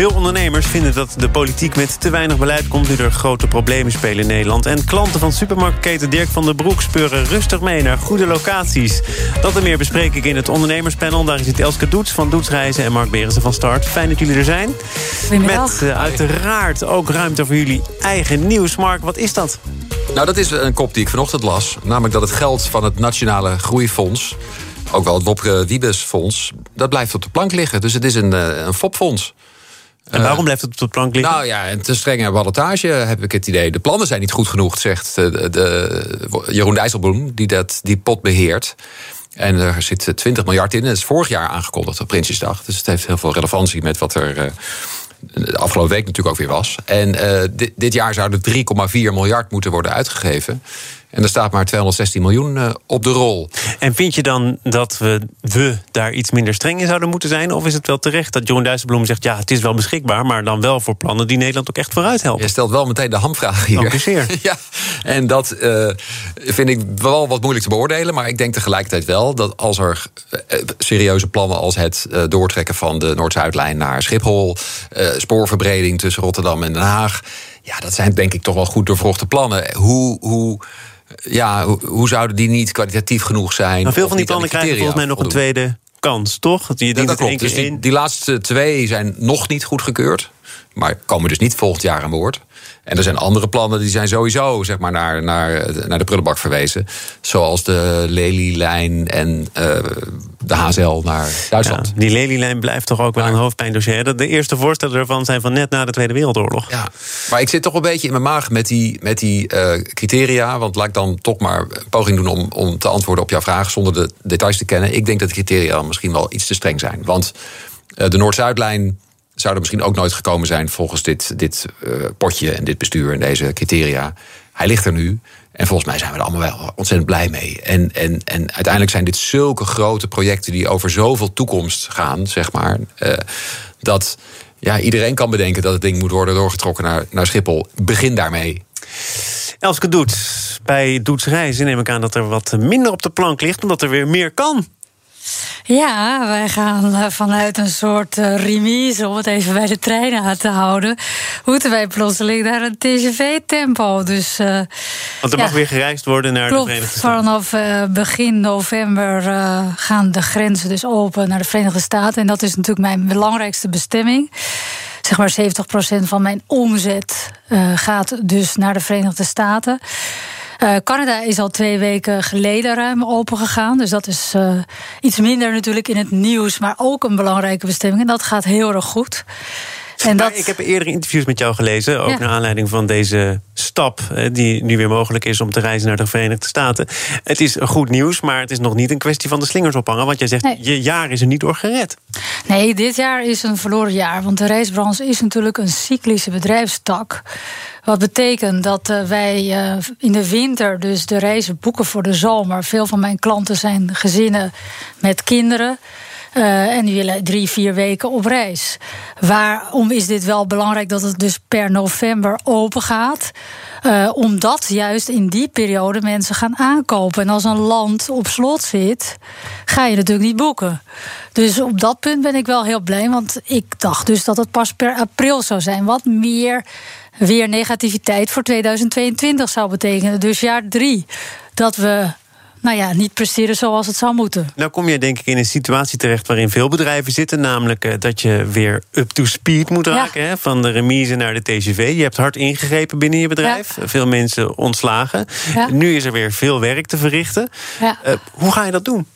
Veel ondernemers vinden dat de politiek met te weinig beleid komt... nu er grote problemen spelen in Nederland. En klanten van supermarktketen Dirk van der Broek... speuren rustig mee naar goede locaties. Dat en meer bespreek ik in het ondernemerspanel. Daar zit Elske Doets van Doetsreizen en Mark Berensen van Start. Fijn dat jullie er zijn. Met uh, uiteraard ook ruimte voor jullie eigen nieuws. Mark, wat is dat? Nou, dat is een kop die ik vanochtend las. Namelijk dat het geld van het Nationale Groeifonds... ook wel het Wopke Wiebes Fonds... dat blijft op de plank liggen. Dus het is een, een FOP-fonds. En waarom blijft het op de plank liggen? Nou ja, een te strenge ballotage heb ik het idee. De plannen zijn niet goed genoeg, zegt de, de, Jeroen Dijsselbloem, die dat, die pot beheert. En er zit 20 miljard in. Dat is vorig jaar aangekondigd op Prinsjesdag. Dus het heeft heel veel relevantie met wat er de afgelopen week natuurlijk ook weer was. En uh, dit, dit, jaar zouden 3,4 miljard moeten worden uitgegeven. En er staat maar 216 miljoen uh, op de rol. En vind je dan dat we, we daar iets minder streng in zouden moeten zijn? Of is het wel terecht dat Jeroen Dijsselbloem zegt... ja, het is wel beschikbaar, maar dan wel voor plannen... die Nederland ook echt vooruit helpen? Je stelt wel meteen de hamvraag hier. Dank ja, en dat uh, vind ik wel wat moeilijk te beoordelen. Maar ik denk tegelijkertijd wel dat als er serieuze plannen... als het doortrekken van de Noord-Zuidlijn naar Schiphol... spoorverbreding tussen Rotterdam en Den Haag... ja, dat zijn denk ik toch wel goed doorvrochte plannen. Hoe... hoe ja, hoe, hoe, zouden die niet kwalitatief genoeg zijn? Maar veel van die plannen krijgen volgens mij nog een tweede kans, toch? Dat, je ja, dat klopt. Dus die, die, laatste twee zijn nog niet goedgekeurd. Maar komen dus niet volgend jaar aan boord. En er zijn andere plannen die zijn sowieso zeg maar, naar, naar, naar de prullenbak verwezen. Zoals de Lelylijn en uh, de HZL naar Duitsland. Ja, die Lelylijn blijft toch ook wel een hoofdpijndossier. De eerste voorstellen ervan zijn van net na de Tweede Wereldoorlog. Ja, maar ik zit toch een beetje in mijn maag met die, met die uh, criteria. Want laat ik dan toch maar een poging doen om, om te antwoorden op jouw vraag... zonder de details te kennen. Ik denk dat de criteria misschien wel iets te streng zijn. Want uh, de Noord-Zuidlijn zou er misschien ook nooit gekomen zijn volgens dit, dit uh, potje en dit bestuur en deze criteria. Hij ligt er nu. En volgens mij zijn we er allemaal wel ontzettend blij mee. En, en, en uiteindelijk zijn dit zulke grote projecten die over zoveel toekomst gaan, zeg maar. Uh, dat ja, iedereen kan bedenken dat het ding moet worden doorgetrokken naar, naar Schiphol. Begin daarmee. Elske Doets, bij Doets Reizen neem ik aan dat er wat minder op de plank ligt, omdat er weer meer kan. Ja, wij gaan uh, vanuit een soort uh, remise, om het even bij de treinen aan te houden, moeten wij plotseling naar een TGV-tempo. Dus, uh, Want er ja, mag weer gereisd worden naar klopt, de Verenigde Staten. Vanaf begin november gaan de grenzen dus open naar de Verenigde Staten. En dat is natuurlijk mijn belangrijkste bestemming zeg maar 70% van mijn omzet uh, gaat dus naar de Verenigde Staten. Uh, Canada is al twee weken geleden ruim open gegaan. Dus dat is uh, iets minder natuurlijk in het nieuws, maar ook een belangrijke bestemming. En dat gaat heel erg goed. En dat... Ik heb eerdere interviews met jou gelezen, ook ja. naar aanleiding van deze stap die nu weer mogelijk is om te reizen naar de Verenigde Staten. Het is goed nieuws, maar het is nog niet een kwestie van de slingers ophangen, want jij zegt nee. je jaar is er niet door gered. Nee, dit jaar is een verloren jaar, want de reisbranche is natuurlijk een cyclische bedrijfstak. Wat betekent dat uh, wij uh, in de winter dus de reizen boeken voor de zomer. Veel van mijn klanten zijn gezinnen met kinderen. Uh, en die willen drie, vier weken op reis. Waarom is dit wel belangrijk dat het dus per november open gaat? Uh, omdat juist in die periode mensen gaan aankopen. En als een land op slot zit, ga je natuurlijk niet boeken. Dus op dat punt ben ik wel heel blij. Want ik dacht dus dat het pas per april zou zijn. Wat meer weer negativiteit voor 2022 zou betekenen. Dus jaar drie. Dat we nou ja, niet presteren zoals het zou moeten. Nou kom je denk ik in een situatie terecht waarin veel bedrijven zitten. Namelijk uh, dat je weer up to speed moet raken. Ja. Hè, van de remise naar de TGV. Je hebt hard ingegrepen binnen je bedrijf. Ja. Veel mensen ontslagen. Ja. Nu is er weer veel werk te verrichten. Uh, hoe ga je dat doen?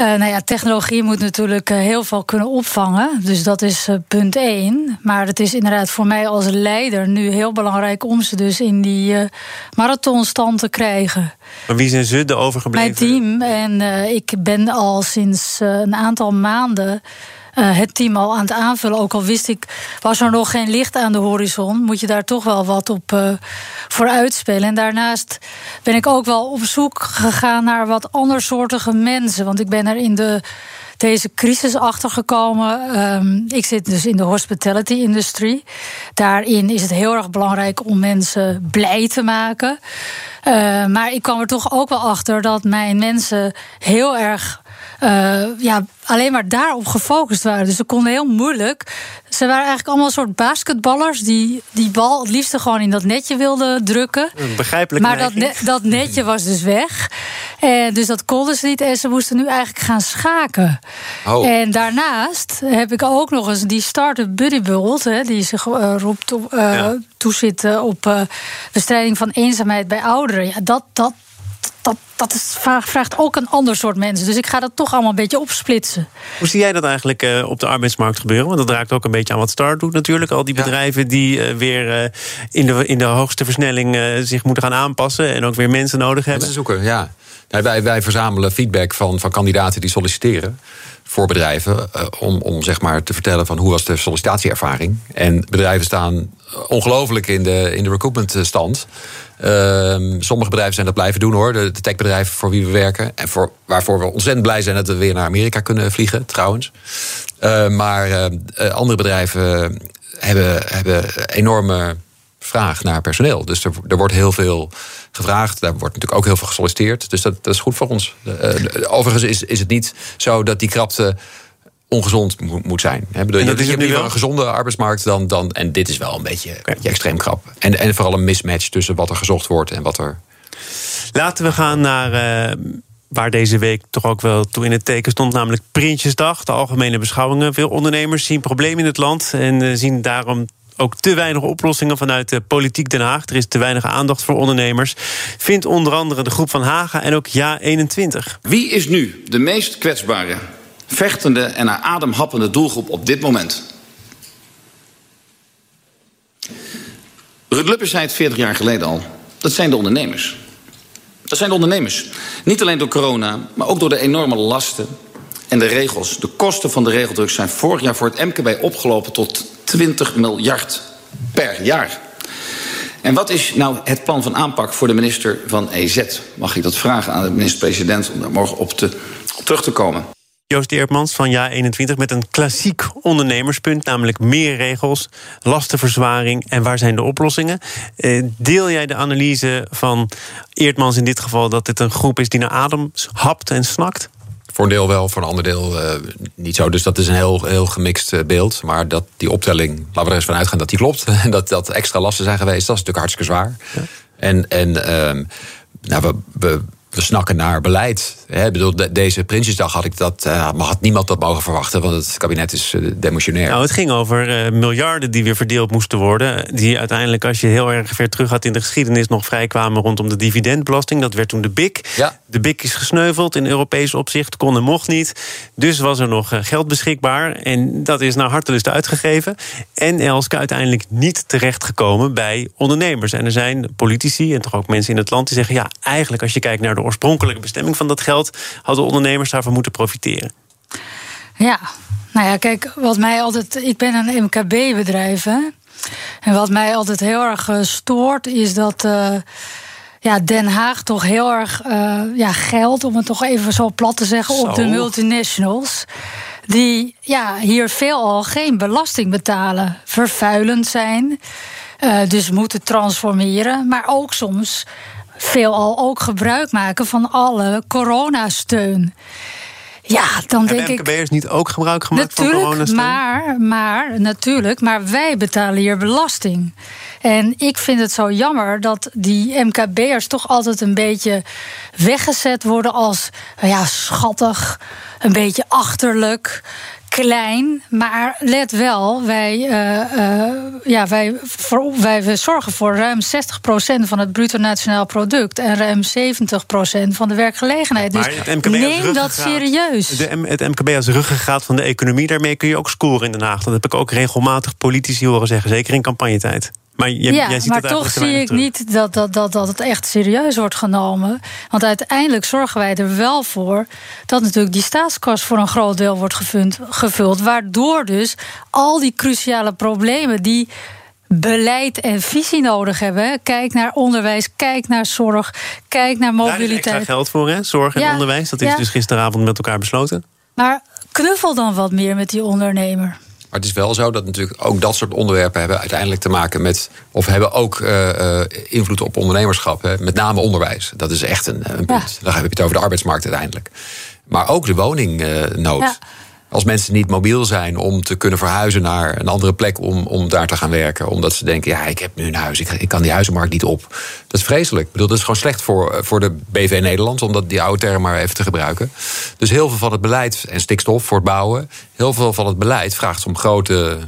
Uh, nou ja, technologie moet natuurlijk uh, heel veel kunnen opvangen. Dus dat is uh, punt één. Maar het is inderdaad voor mij als leider nu heel belangrijk om ze dus in die marathonstand te krijgen. Maar wie zijn ze, de overgebleven? Mijn team. En ik ben al sinds een aantal maanden. Uh, het team al aan het aanvullen. Ook al wist ik, was er nog geen licht aan de horizon, moet je daar toch wel wat op uh, voor uitspelen. En daarnaast ben ik ook wel op zoek gegaan naar wat andersoortige mensen. Want ik ben er in de deze crisis achtergekomen. Um, ik zit dus in de hospitality-industrie. Daarin is het heel erg belangrijk om mensen blij te maken. Uh, maar ik kwam er toch ook wel achter dat mijn mensen heel erg uh, ja, alleen maar daarop gefocust waren. Dus ze konden heel moeilijk. Ze waren eigenlijk allemaal een soort basketballers die die bal het liefst gewoon in dat netje wilden drukken. Begrijpelijk. Maar dat, dat netje was dus weg. En dus dat konden ze niet. En ze moesten nu eigenlijk gaan schaken. Oh. En daarnaast heb ik ook nog eens die Startup Buddy Bult, hè, die zich uh, roept op, uh, ja. Toezit op bestrijding van eenzaamheid bij ouderen. Ja, dat, dat, dat, dat is, vraagt ook een ander soort mensen. Dus ik ga dat toch allemaal een beetje opsplitsen. Hoe zie jij dat eigenlijk uh, op de arbeidsmarkt gebeuren? Want dat raakt ook een beetje aan wat Start doet natuurlijk. Al die bedrijven die uh, weer uh, in, de, in de hoogste versnelling zich moeten gaan aanpassen... en ook weer mensen nodig hebben. Mensen zoeken, ja. Nee, wij, wij verzamelen feedback van, van kandidaten die solliciteren voor bedrijven om, om zeg maar te vertellen van hoe was de sollicitatieervaring. En bedrijven staan ongelooflijk in de, in de recruitment stand. Uh, sommige bedrijven zijn dat blijven doen hoor. De, techbedrijven voor wie we werken. En voor, waarvoor we ontzettend blij zijn dat we weer naar Amerika kunnen vliegen, trouwens. Uh, maar uh, andere bedrijven hebben, hebben enorme vraag naar personeel. Dus er, er, wordt heel veel gevraagd. Daar wordt natuurlijk ook heel veel gesolliciteerd. Dus dat, dat is goed voor ons. overigens is, is het niet zo dat die krapte ongezond moet zijn. He, bedoel, en dat je hebt liever een gezonde arbeidsmarkt dan, dan. En dit is wel een beetje, extreem krap. En, en vooral een mismatch tussen wat er gezocht wordt en wat er. Laten we gaan naar. Uh, waar deze week toch ook wel toe in het teken stond, namelijk Prinsjesdag, de algemene beschouwingen. Veel ondernemers zien problemen in het land en zien daarom ook te weinig oplossingen vanuit de politiek Den Haag. Er is te weinig aandacht voor ondernemers. Vindt onder andere de groep van Haga en ook Ja 21. Wie is nu de meest kwetsbare vechtende en naar adem happende doelgroep op dit moment. Lubbers zei het 40 jaar geleden al. Dat zijn de ondernemers. Dat zijn de ondernemers. Niet alleen door corona, maar ook door de enorme lasten de regels. De kosten van de regeldruk zijn vorig jaar voor het MKB opgelopen tot 20 miljard per jaar. En wat is nou het plan van aanpak voor de minister van EZ? Mag ik dat vragen aan de minister-president om daar morgen op, te, terug te komen? Joost Eerpmans van Ja21 met een klassiek ondernemerspunt, namelijk meer regels, lastenverzwaring en waar zijn de oplossingen. Eh, deel jij de analyse van Eertmans in dit geval dat dit een groep is die naar adem hapt en snakt? Voor een deel wel, voor een ander deel uh, niet zo. Dus dat is een heel, heel gemixt eh, beeld. Maar dat die optelling, laten we er eens van uitgaan dat die klopt. En dat dat extra lasten zijn geweest, dat is natuurlijk hartstikke zwaar. Ja. En, en uh, nou, we, we we snakken naar beleid. Hè, bedoel, deze Prinsjesdag had ik dat, uh, had niemand dat mogen verwachten, want het kabinet is uh, demotionair. Nou, het ging over uh, miljarden die weer verdeeld moesten worden. Die uiteindelijk, als je heel erg ver terug gaat in de geschiedenis, nog vrijkwamen rondom de dividendbelasting. Dat werd toen de BIC. Ja. De BIC is gesneuveld in Europees opzicht, kon en mocht niet. Dus was er nog geld beschikbaar. En dat is naar hartelust uitgegeven. En Elske uiteindelijk niet terechtgekomen bij ondernemers. En er zijn politici en toch ook mensen in het land die zeggen: ja, eigenlijk als je kijkt naar de oorspronkelijke bestemming van dat geld, hadden ondernemers daarvan moeten profiteren. Ja, nou ja, kijk, wat mij altijd. Ik ben een MKB-bedrijf. En wat mij altijd heel erg uh, stoort, is dat. Uh, ja, Den Haag toch heel erg uh, ja, geld, om het toch even zo plat te zeggen, zo. op de multinationals. Die ja, hier veelal geen belasting betalen, vervuilend zijn. dus moeten transformeren, maar ook soms veelal ook gebruik maken van alle coronasteun. Ja, dan denk ik. MKB'ers niet ook gebruik gemaakt van coronasteun? Maar, maar, natuurlijk, maar wij betalen hier belasting. En ik vind het zo jammer dat die MKB'ers toch altijd een beetje weggezet worden als ja, schattig, een beetje achterlijk klein, maar let wel, wij, uh, uh, ja, wij, voor, wij zorgen voor ruim 60% van het bruto nationaal product en ruim 70% van de werkgelegenheid. Maar dus neem dat serieus. De, het MKB als ruggengraat van de economie, daarmee kun je ook scoren in Den Haag. Dat heb ik ook regelmatig politici horen zeggen, zeker in campagnetijd. Maar, je, ja, jij ziet maar toch zie ik terug. niet dat, dat, dat, dat het echt serieus wordt genomen. Want uiteindelijk zorgen wij er wel voor dat natuurlijk die staatskas voor een groot deel wordt gevuld, gevuld waardoor dus al die cruciale problemen die beleid en visie nodig hebben. Kijk naar onderwijs, kijk naar zorg, kijk naar mobiliteit. Daar is extra geld voor, hè? Zorg en ja, onderwijs. Dat is ja. dus gisteravond met elkaar besloten. Maar knuffel dan wat meer met die ondernemer. Maar het is wel zo dat natuurlijk ook dat soort onderwerpen hebben uiteindelijk te maken met. of hebben ook uh, invloed op ondernemerschap. Hè, met name onderwijs. Dat is echt een, een punt. Dan heb je het over de arbeidsmarkt uiteindelijk. Maar ook de woningnood. Ja als mensen niet mobiel zijn om te kunnen verhuizen naar een andere plek om, om daar te gaan werken. Omdat ze denken, ja, ik heb nu een huis, ik, ik kan die huizenmarkt niet op. Dat is vreselijk. Ik bedoel, dat is gewoon slecht voor, voor de BV Nederland, om dat, die oude term maar even te gebruiken. Dus heel veel van het beleid, en stikstof voor het bouwen, heel veel van het beleid vraagt om grote,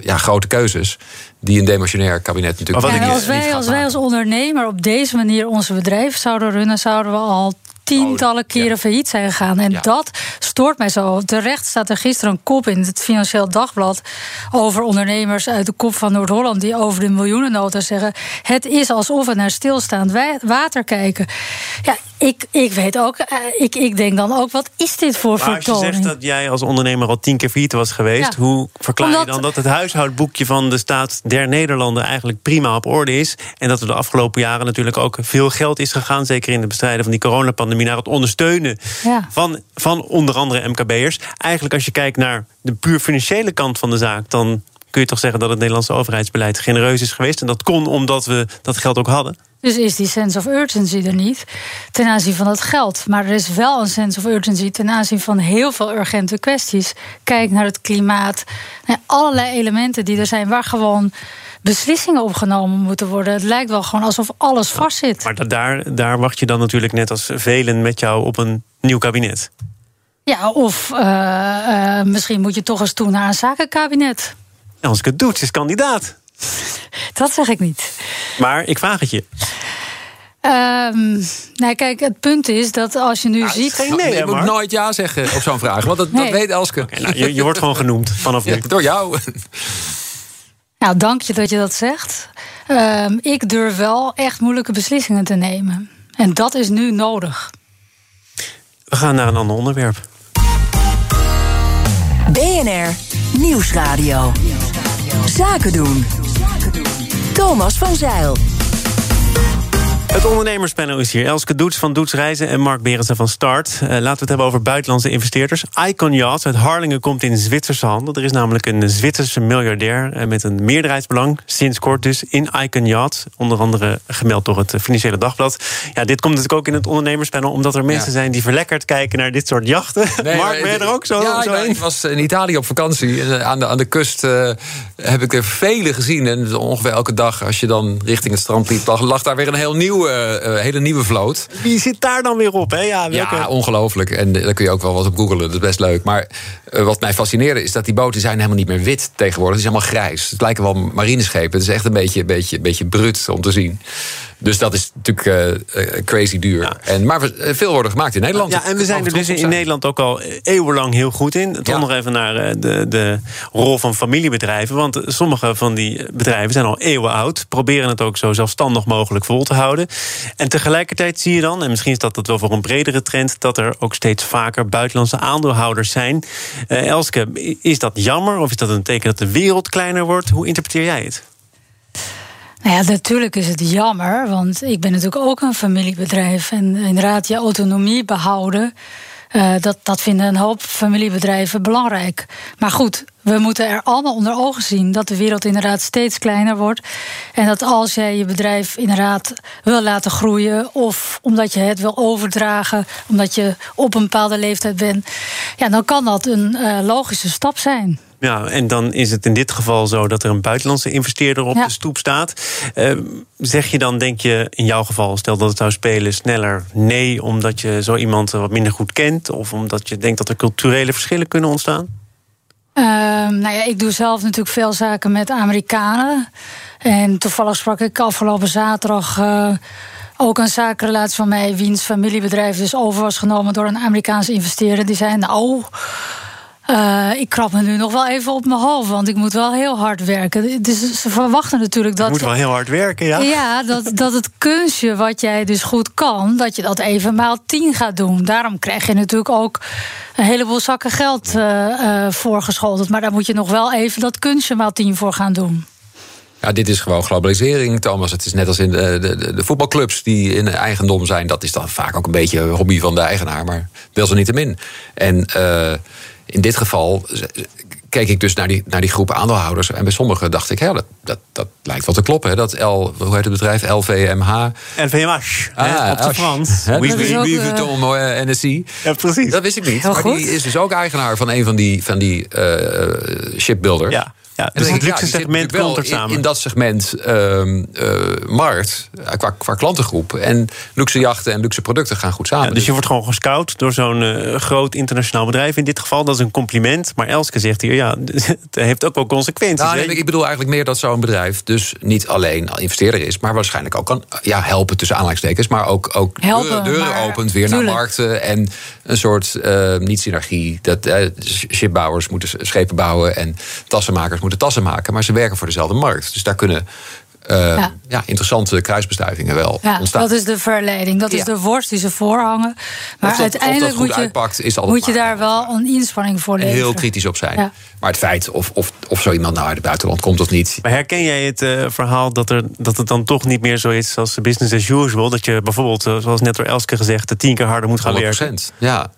ja, grote keuzes. Die een demissionair kabinet natuurlijk. Maar als, wij, als wij als ondernemer op deze manier onze bedrijf zouden runnen, zouden we al tientallen keren failliet zijn gegaan. En dat stoort mij zo. Terecht staat er gisteren een kop in het Financieel Dagblad over ondernemers uit de kop van Noord-Holland die over de miljoenennota zeggen: het is alsof we naar stilstaand water kijken. Ja, ik, ik weet ook, eh, ik, ik denk dan ook, wat is dit voor maar vertoning? Als je zegt dat jij als ondernemer al tien keer failliet was geweest, hoe verklaar je dan dat het huishoudboekje van de staat der Nederlanden eigenlijk prima op orde is? En dat er de afgelopen jaren natuurlijk ook veel geld is gegaan, zeker in het bestrijden van die coronapandemie, naar het ondersteunen van, van onder andere MKB'ers. Eigenlijk als je kijkt naar de puur financiële kant van de zaak, dan kun je toch zeggen dat het Nederlandse overheidsbeleid genereus is geweest. En dat kon omdat we dat geld ook hadden. Dus is die sense of urgency er niet ten aanzien van het geld. Maar er is wel een sense of urgency ten aanzien van heel veel urgente kwesties. Kijk naar het klimaat. Naar allerlei elementen die er zijn waar gewoon beslissingen opgenomen moeten worden. Het lijkt wel gewoon alsof alles vastzit. Maar daar, daar wacht je dan natuurlijk net als velen met jou op een nieuw kabinet. Ja, of uh, uh, misschien moet je toch eens toe naar een zakenkabinet. als ik het doe, is kandidaat. Dat zeg ik niet. Maar ik vraag het je. Um, nou, kijk, het punt is dat als je nu nou, ziet. Geen nee, je moet nooit ja zeggen op zo'n vraag, want dat, dat weet Elske. Okay, nou, je, je, wordt gewoon genoemd vanaf nu. door jou. Nou, dank je dat je dat zegt. Um, ik durf wel echt moeilijke beslissingen te nemen. En dat is nu nodig. We gaan naar een ander onderwerp. BNR Nieuwsradio. Zaken doen. Thomas van Zeil. Het ondernemerspanel is hier. Elske Doets van Doets Reizen en Mark Berendsen van Start. Uh, laten we het hebben over buitenlandse investeerders. Icon Yachts uit Harlingen komt in Zwitserse handen. Er is namelijk een Zwitserse miljardair uh, met een meerderheidsbelang. Sinds kort dus in Icon Yachts. Onder andere gemeld door het Financiële Dagblad. Ja, dit komt natuurlijk ook in het ondernemerspanel... omdat er mensen zijn die verlekkerd kijken naar dit soort jachten. Mark, ben je er ook zo, ja, zo ik was in Italië op vakantie. Eh, aan de, aan de kust heb ik er vele gezien. En ongeveer elke dag als je dan richting het strand liep... lag daar weer een heel nieuw nieuwe, uh, hele nieuwe vloot. Wie zit daar dan weer op? Hè? Ja, ja, ongelooflijk. En daar kun je ook wel wat op googelen. Dat is best leuk. Maar uh, wat mij fascineerde is dat die boten zijn helemaal niet meer wit tegenwoordig. Het is allemaal grijs. Het lijken wel marineschepen. Het is echt een beetje, beetje, beetje brut om te zien. Dus dat is natuurlijk uh, crazy duur. En, maar veel worden gemaakt in Nederland. Ja, en we zijn er dus in Nederland ook al eeuwenlang heel goed in. Toch nog even naar de, de rol van familiebedrijven. Want sommige van die bedrijven zijn al eeuwen oud. Proberen het ook zo zelfstandig mogelijk vol te houden. En tegelijkertijd zie je dan, en misschien is dat, dat wel voor een bredere trend... dat er ook steeds vaker buitenlandse aandeelhouders zijn. Uh, Elske, is dat jammer of is dat een teken dat de wereld kleiner wordt? Hoe interpreteer jij het? Nou ja, natuurlijk is het jammer, want ik ben natuurlijk ook een familiebedrijf. En inderdaad, je autonomie behouden. Uh, dat, dat vinden een hoop familiebedrijven belangrijk. Maar goed, we moeten er allemaal onder ogen zien dat de wereld inderdaad steeds kleiner wordt. En dat als jij je bedrijf inderdaad wil laten groeien, of omdat je het wil overdragen, omdat je op een bepaalde leeftijd bent, ja, dan kan dat een uh, logische stap zijn. Ja, en dan is het in dit geval zo dat er een buitenlandse investeerder op de stoep staat. Uh, zeg je dan, denk je in jouw geval, stel dat het zou spelen, sneller nee, omdat je zo iemand wat minder goed kent, of omdat je denkt dat er culturele verschillen kunnen ontstaan? Uh, nou ja, ik doe zelf natuurlijk veel zaken met Amerikanen. En toevallig sprak ik afgelopen zaterdag. Uh, ook een zakenrelatie van mij, wiens familiebedrijf dus over was genomen door een Amerikaanse investeerder. Die zei: Nou, uh, ik krap me nu nog wel even op mijn hoofd, want ik moet wel heel hard werken. Dus ze verwachten natuurlijk dat. Je moet wel heel hard werken, ja. Ja, dat, dat het kunstje wat jij dus goed kan, dat je dat even maal tien gaat doen. Daarom krijg je natuurlijk ook een heleboel zakken geld uh, uh, voorgeschoteld. Maar daar moet je nog wel even dat kunstje maal tien voor gaan doen. Ja, dit is gewoon globalisering, Thomas. Het is net als in de, de, de, voetbalclubs die in eigendom zijn. Dat is dan vaak ook een beetje hobby van de eigenaar, maar wel zo niet te min. In dit geval keek ik dus naar die, naar die groep aandeelhouders. En bij sommigen dacht ik, ja, dat, dat, dat lijkt wel te kloppen. Hè? Dat L, hoe heet het bedrijf? LVMH. LVMH, Ah, op de. Frans. Hè, Oui, Louis Vuitton, NSI. Ja, precies. Dat wist ik niet. Heel maar goed. die is dus ook eigenaar van een van die, van die eh, shipbuilders. Ja, ja, dus het luxe segment komt er samen. In, in dat segment ehm, eh, markt, eh, qua, qua klantengroep. En luxe jachten en luxe producten gaan goed samen. Ja, dus je wordt gewoon gescout door zo'n eh, groot internationaal bedrijf. In dit geval, dat is een compliment. Maar Elske zegt hier, ja, het heeft ook wel consequenties. Nou, nee, ik bedoel eigenlijk meer dat zo'n bedrijf dus niet alleen investeerder is, maar waarschijnlijk ook kan ja, helpen tussen aanleidingstekens, maar ook, ook Helpen, deuren, deuren maar- opent weer tuurlijk. naar markten en een soort eh, niet-synergie. Dat eh, shipbouwers moeten schepen bouwen en tassenmakers moeten tassen maken, maar ze werken voor dezelfde markt. Dus daar kunnen eh, ja. Ja. interessante kruisbestuivingen wel Ja, ontstaan. dat is de verleiding. Dat Ja. is de worst die ze voorhangen. Maar dat- of uiteindelijk dat goed moet, je, uitpakt, is altijd moet je daar wel een inspanning voor leveren. heel kritisch op zijn. Ja. Maar het feit of, of, of zo iemand nou uit het buitenland komt of niet, Maar herken jij het eh, verhaal dat, er, dat het dan toch niet meer zo is als business as usual? Dat je bijvoorbeeld, eh, zoals net door Elske gezegd, tien keer harder moet gaan 100%. werken? Ja.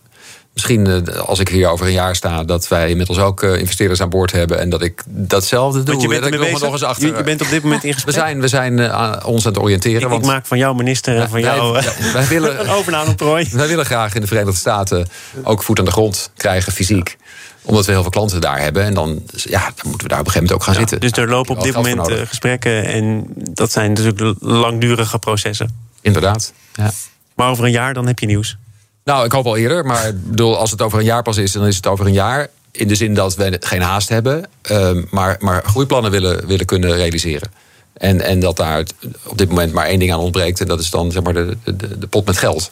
Misschien eh, als ik hier over een jaar sta, dat wij inmiddels ook eh, investeerders aan boord hebben en dat ik datzelfde doe. Want je bent, dat ik nog, eens achter. Je, je bent op dit moment in we gesprek. zijn, we zijn eh, aan- ons aan het oriënteren. ik, ik want maak van jou minister en van wij, jou eh, ja, wij, willen, een overnameprooi. wij willen graag in de Verenigde Staten ook voet aan de grond krijgen, fysiek omdat we heel veel klanten daar hebben. En dan, ja, dan moeten we daar op een gegeven moment ook gaan Ja, zitten. dus er lopen op dit moment gesprekken en dat zijn natuurlijk langdurige processen. Inderdaad. Ja. Maar over een jaar dan heb je nieuws. Nou, ik hoop al eerder. Maar ik bedoel, als het over een jaar pas is, dan is het over een jaar. In de zin dat we geen haast hebben, ehm, maar, maar groeiplannen willen, willen kunnen realiseren. En, en dat daar op dit moment maar één ding aan ontbreekt. En dat is dan zeg maar de, de, de pot met geld.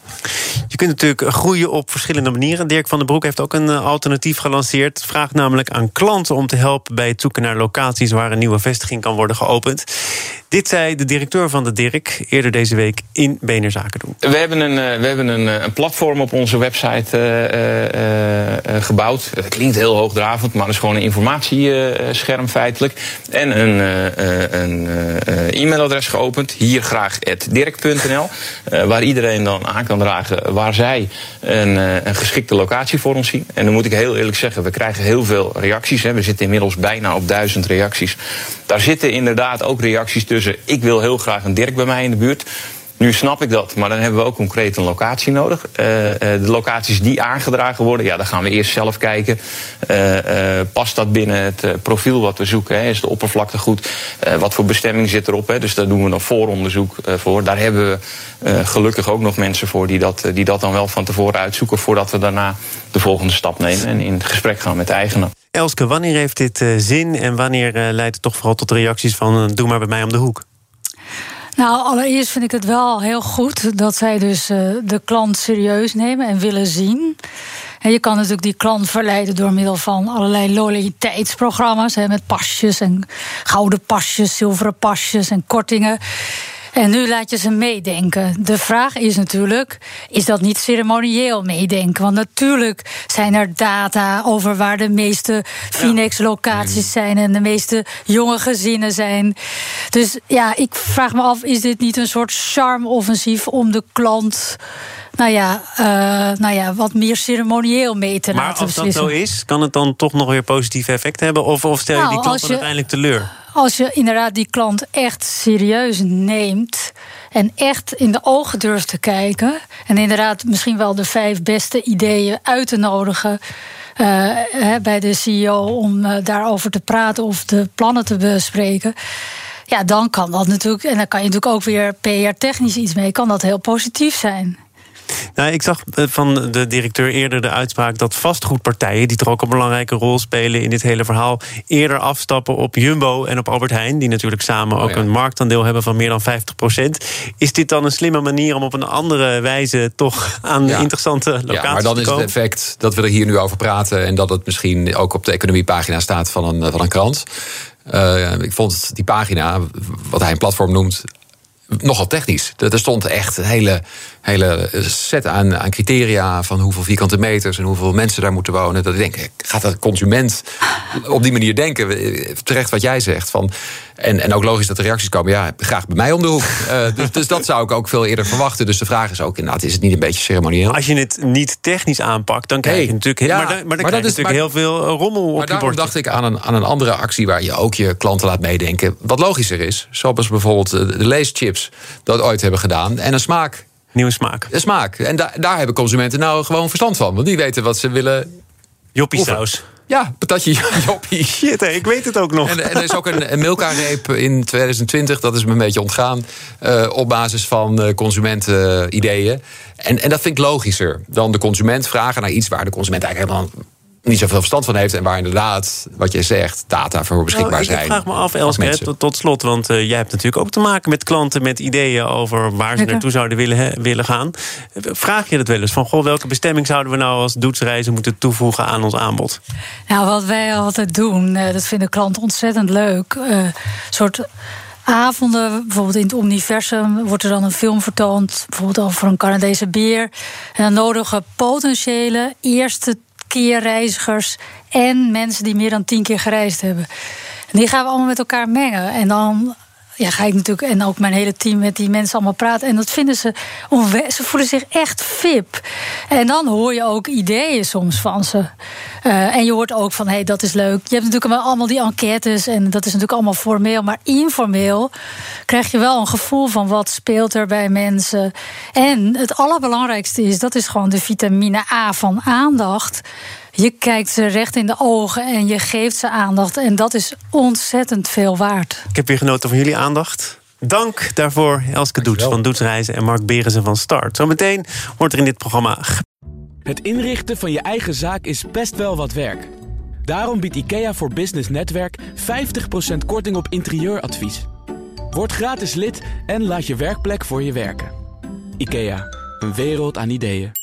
Je kunt natuurlijk groeien op verschillende manieren. Dirk van den Broek heeft ook een eh, alternatief gelanceerd. Vraagt namelijk aan klanten om te helpen bij het zoeken naar locaties waar een nieuwe vestiging kan worden geopend. Dit zei de directeur van de Dirk eerder deze week in BNR Zaken doen. We hebben een, eh, we hebben een, eh, een platform op onze website eh, gebouwd. Dat klinkt heel hoogdravend, maar dat is gewoon een informatiescherm feitelijk. En een, een e-mailadres geopend. Hier graag dirk.nl. waar iedereen dan aan kan dragen waar zij een, een geschikte locatie voor ons zien. En dan moet ik heel eerlijk zeggen, we krijgen heel veel reacties. Hè. We zitten inmiddels bijna op duizend reacties. Daar zitten inderdaad ook reacties tussen. Ik wil heel graag een Dirk bij mij in de buurt. Nu snap ik dat, maar dan hebben we ook concreet een locatie nodig. Eh, eh, de locaties die aangedragen worden, ja, dan gaan we eerst zelf kijken. Eh, past dat binnen het profiel wat we zoeken? Hè? Is de oppervlakte goed? Wat voor bestemming zit erop? Hè? Dus daar doen we nog vooronderzoek voor. Daar hebben we gelukkig ook nog mensen voor die dat, die dat dan wel van tevoren uitzoeken... voordat we daarna de volgende stap nemen en in gesprek gaan met de eigenaar. Elske, wanneer heeft dit eh, zin en wanneer eh, leidt het toch vooral tot reacties van eh, doe maar bij mij om de hoek? Nou, allereerst vind ik het wel heel goed dat zij dus de klant serieus nemen en willen zien. En je kan natuurlijk die klant verleiden door middel van allerlei loyaliteitsprogramma's. Hè, met pasjes en gouden pasjes, zilveren pasjes en kortingen. En nu laat je ze meedenken. De vraag is natuurlijk: is dat niet ceremonieel meedenken? Want natuurlijk zijn er data over waar de meeste Phoenix-locaties zijn en de meeste jonge gezinnen zijn. Dus ja, ik vraag me af: is dit niet een soort charme-offensief om de klant. Nou ja, eh, nou ja, wat meer ceremonieel mee te Maar laten als dat beslissen. zo is, kan het dan toch nog weer positief effect hebben? Of, of stel je Nou, die klant je- uiteindelijk teleur? Als je inderdaad die klant echt serieus neemt en echt in de ogen durft te kijken en inderdaad misschien wel de vijf beste ideeën uit te nodigen eh, bij de CEO om eh, daarover te praten of de plannen te bespreken. Ja, dan kan dat natuurlijk, en dan kan je natuurlijk ook weer PR-technisch iets mee, kan dat heel positief zijn. Nou, ik zag eh, van de directeur eerder de uitspraak dat vastgoedpartijen, die toch ook een belangrijke rol spelen in dit hele verhaal, eerder afstappen op Jumbo en op Albert Heijn, die natuurlijk samen ook ja. een marktaandeel hebben van meer dan 50% Is dit dan een slimme manier om op een andere wijze toch aan Ja. interessante locaties Ja, maar dan te is het komen? effect dat we er hier nu over praten... en dat het misschien ook op de economiepagina staat van een, van een krant. Eh, ik vond die pagina, wat hij een platform noemt... nogal technisch. Er stond echt een hele, hele set aan, aan criteria van hoeveel vierkante meters en hoeveel mensen daar moeten wonen. Dat ik denk, gaat de consument op die manier denken? Terecht wat jij zegt. Van, en, en ook logisch dat de reacties komen, ja, graag bij mij om de hoek. Uh, dus, dus, dat zou ik ook veel eerder verwachten. Dus de vraag is ook, inderdaad, is het niet een beetje ceremonieel? Als je het niet technisch aanpakt, dan krijg je natuurlijk, ja, maar dan, maar dan krijg je natuurlijk heel veel rommel op maar je bord. dacht ik aan een, aan een andere actie waar je ook je klanten laat meedenken. Wat logischer is, zoals bijvoorbeeld de leeschips dat ooit hebben gedaan. En een smaak. Nieuwe smaak. Een smaak. En da daar hebben consumenten nou gewoon verstand van. Want die weten wat ze willen. Joppie saus. Ja, patatje joppie. Shit, ik weet het ook nog. En, en er is ook een, een Milka-reep in 2020, dat is me een beetje ontgaan... Uh, op basis van uh, consumenten-ideeën. En, en dat vind ik logischer dan de consument vragen naar iets... waar de consument eigenlijk helemaal niet zoveel verstand van heeft. En waar inderdaad, wat je zegt, data voor beschikbaar nou, ik zijn. Ik vraag me af, Elske, tot, tot, slot. Want uh, jij hebt natuurlijk ook te maken met klanten met ideeën over waar ze naartoe zouden willen, willen gaan. Vraag je dat wel eens? Van goh, welke bestemming zouden we nou als doetsreizen moeten toevoegen aan ons aanbod? Nou, wat wij altijd doen, uh, dat vinden klanten ontzettend leuk. Uh, soort avonden, bijvoorbeeld in het Omniversum, wordt er dan een film vertoond, bijvoorbeeld over een Canadese beer. En dan nodigen potentiële eerste keer reizigers en mensen die meer dan tien keer gereisd hebben. En die gaan we allemaal met elkaar mengen. En dan ja, ga ik natuurlijk en ook mijn hele team met die mensen allemaal praten. En dat vinden ze Ze voelen zich echt fip. En dan hoor je ook ideeën soms van ze. Uh, en je hoort ook van, hé, hey, dat is leuk. Je hebt natuurlijk allemaal die enquêtes en dat is natuurlijk allemaal formeel. Maar informeel krijg je wel een gevoel van wat speelt er bij mensen. En het allerbelangrijkste is, dat is gewoon de vitamine A van aandacht. Je kijkt ze recht in de ogen en je geeft ze aandacht. En dat is ontzettend veel waard. Ik heb weer genoten van jullie aandacht. Dank daarvoor, Elske Doets van Doetsreizen en Mark Berensen van Start. Zometeen wordt er in dit programma. Het inrichten van je eigen zaak is best wel wat werk. Daarom biedt IKEA voor Business Netwerk 50% korting op interieuradvies. Word gratis lid en laat je werkplek voor je werken. IKEA, een wereld aan ideeën.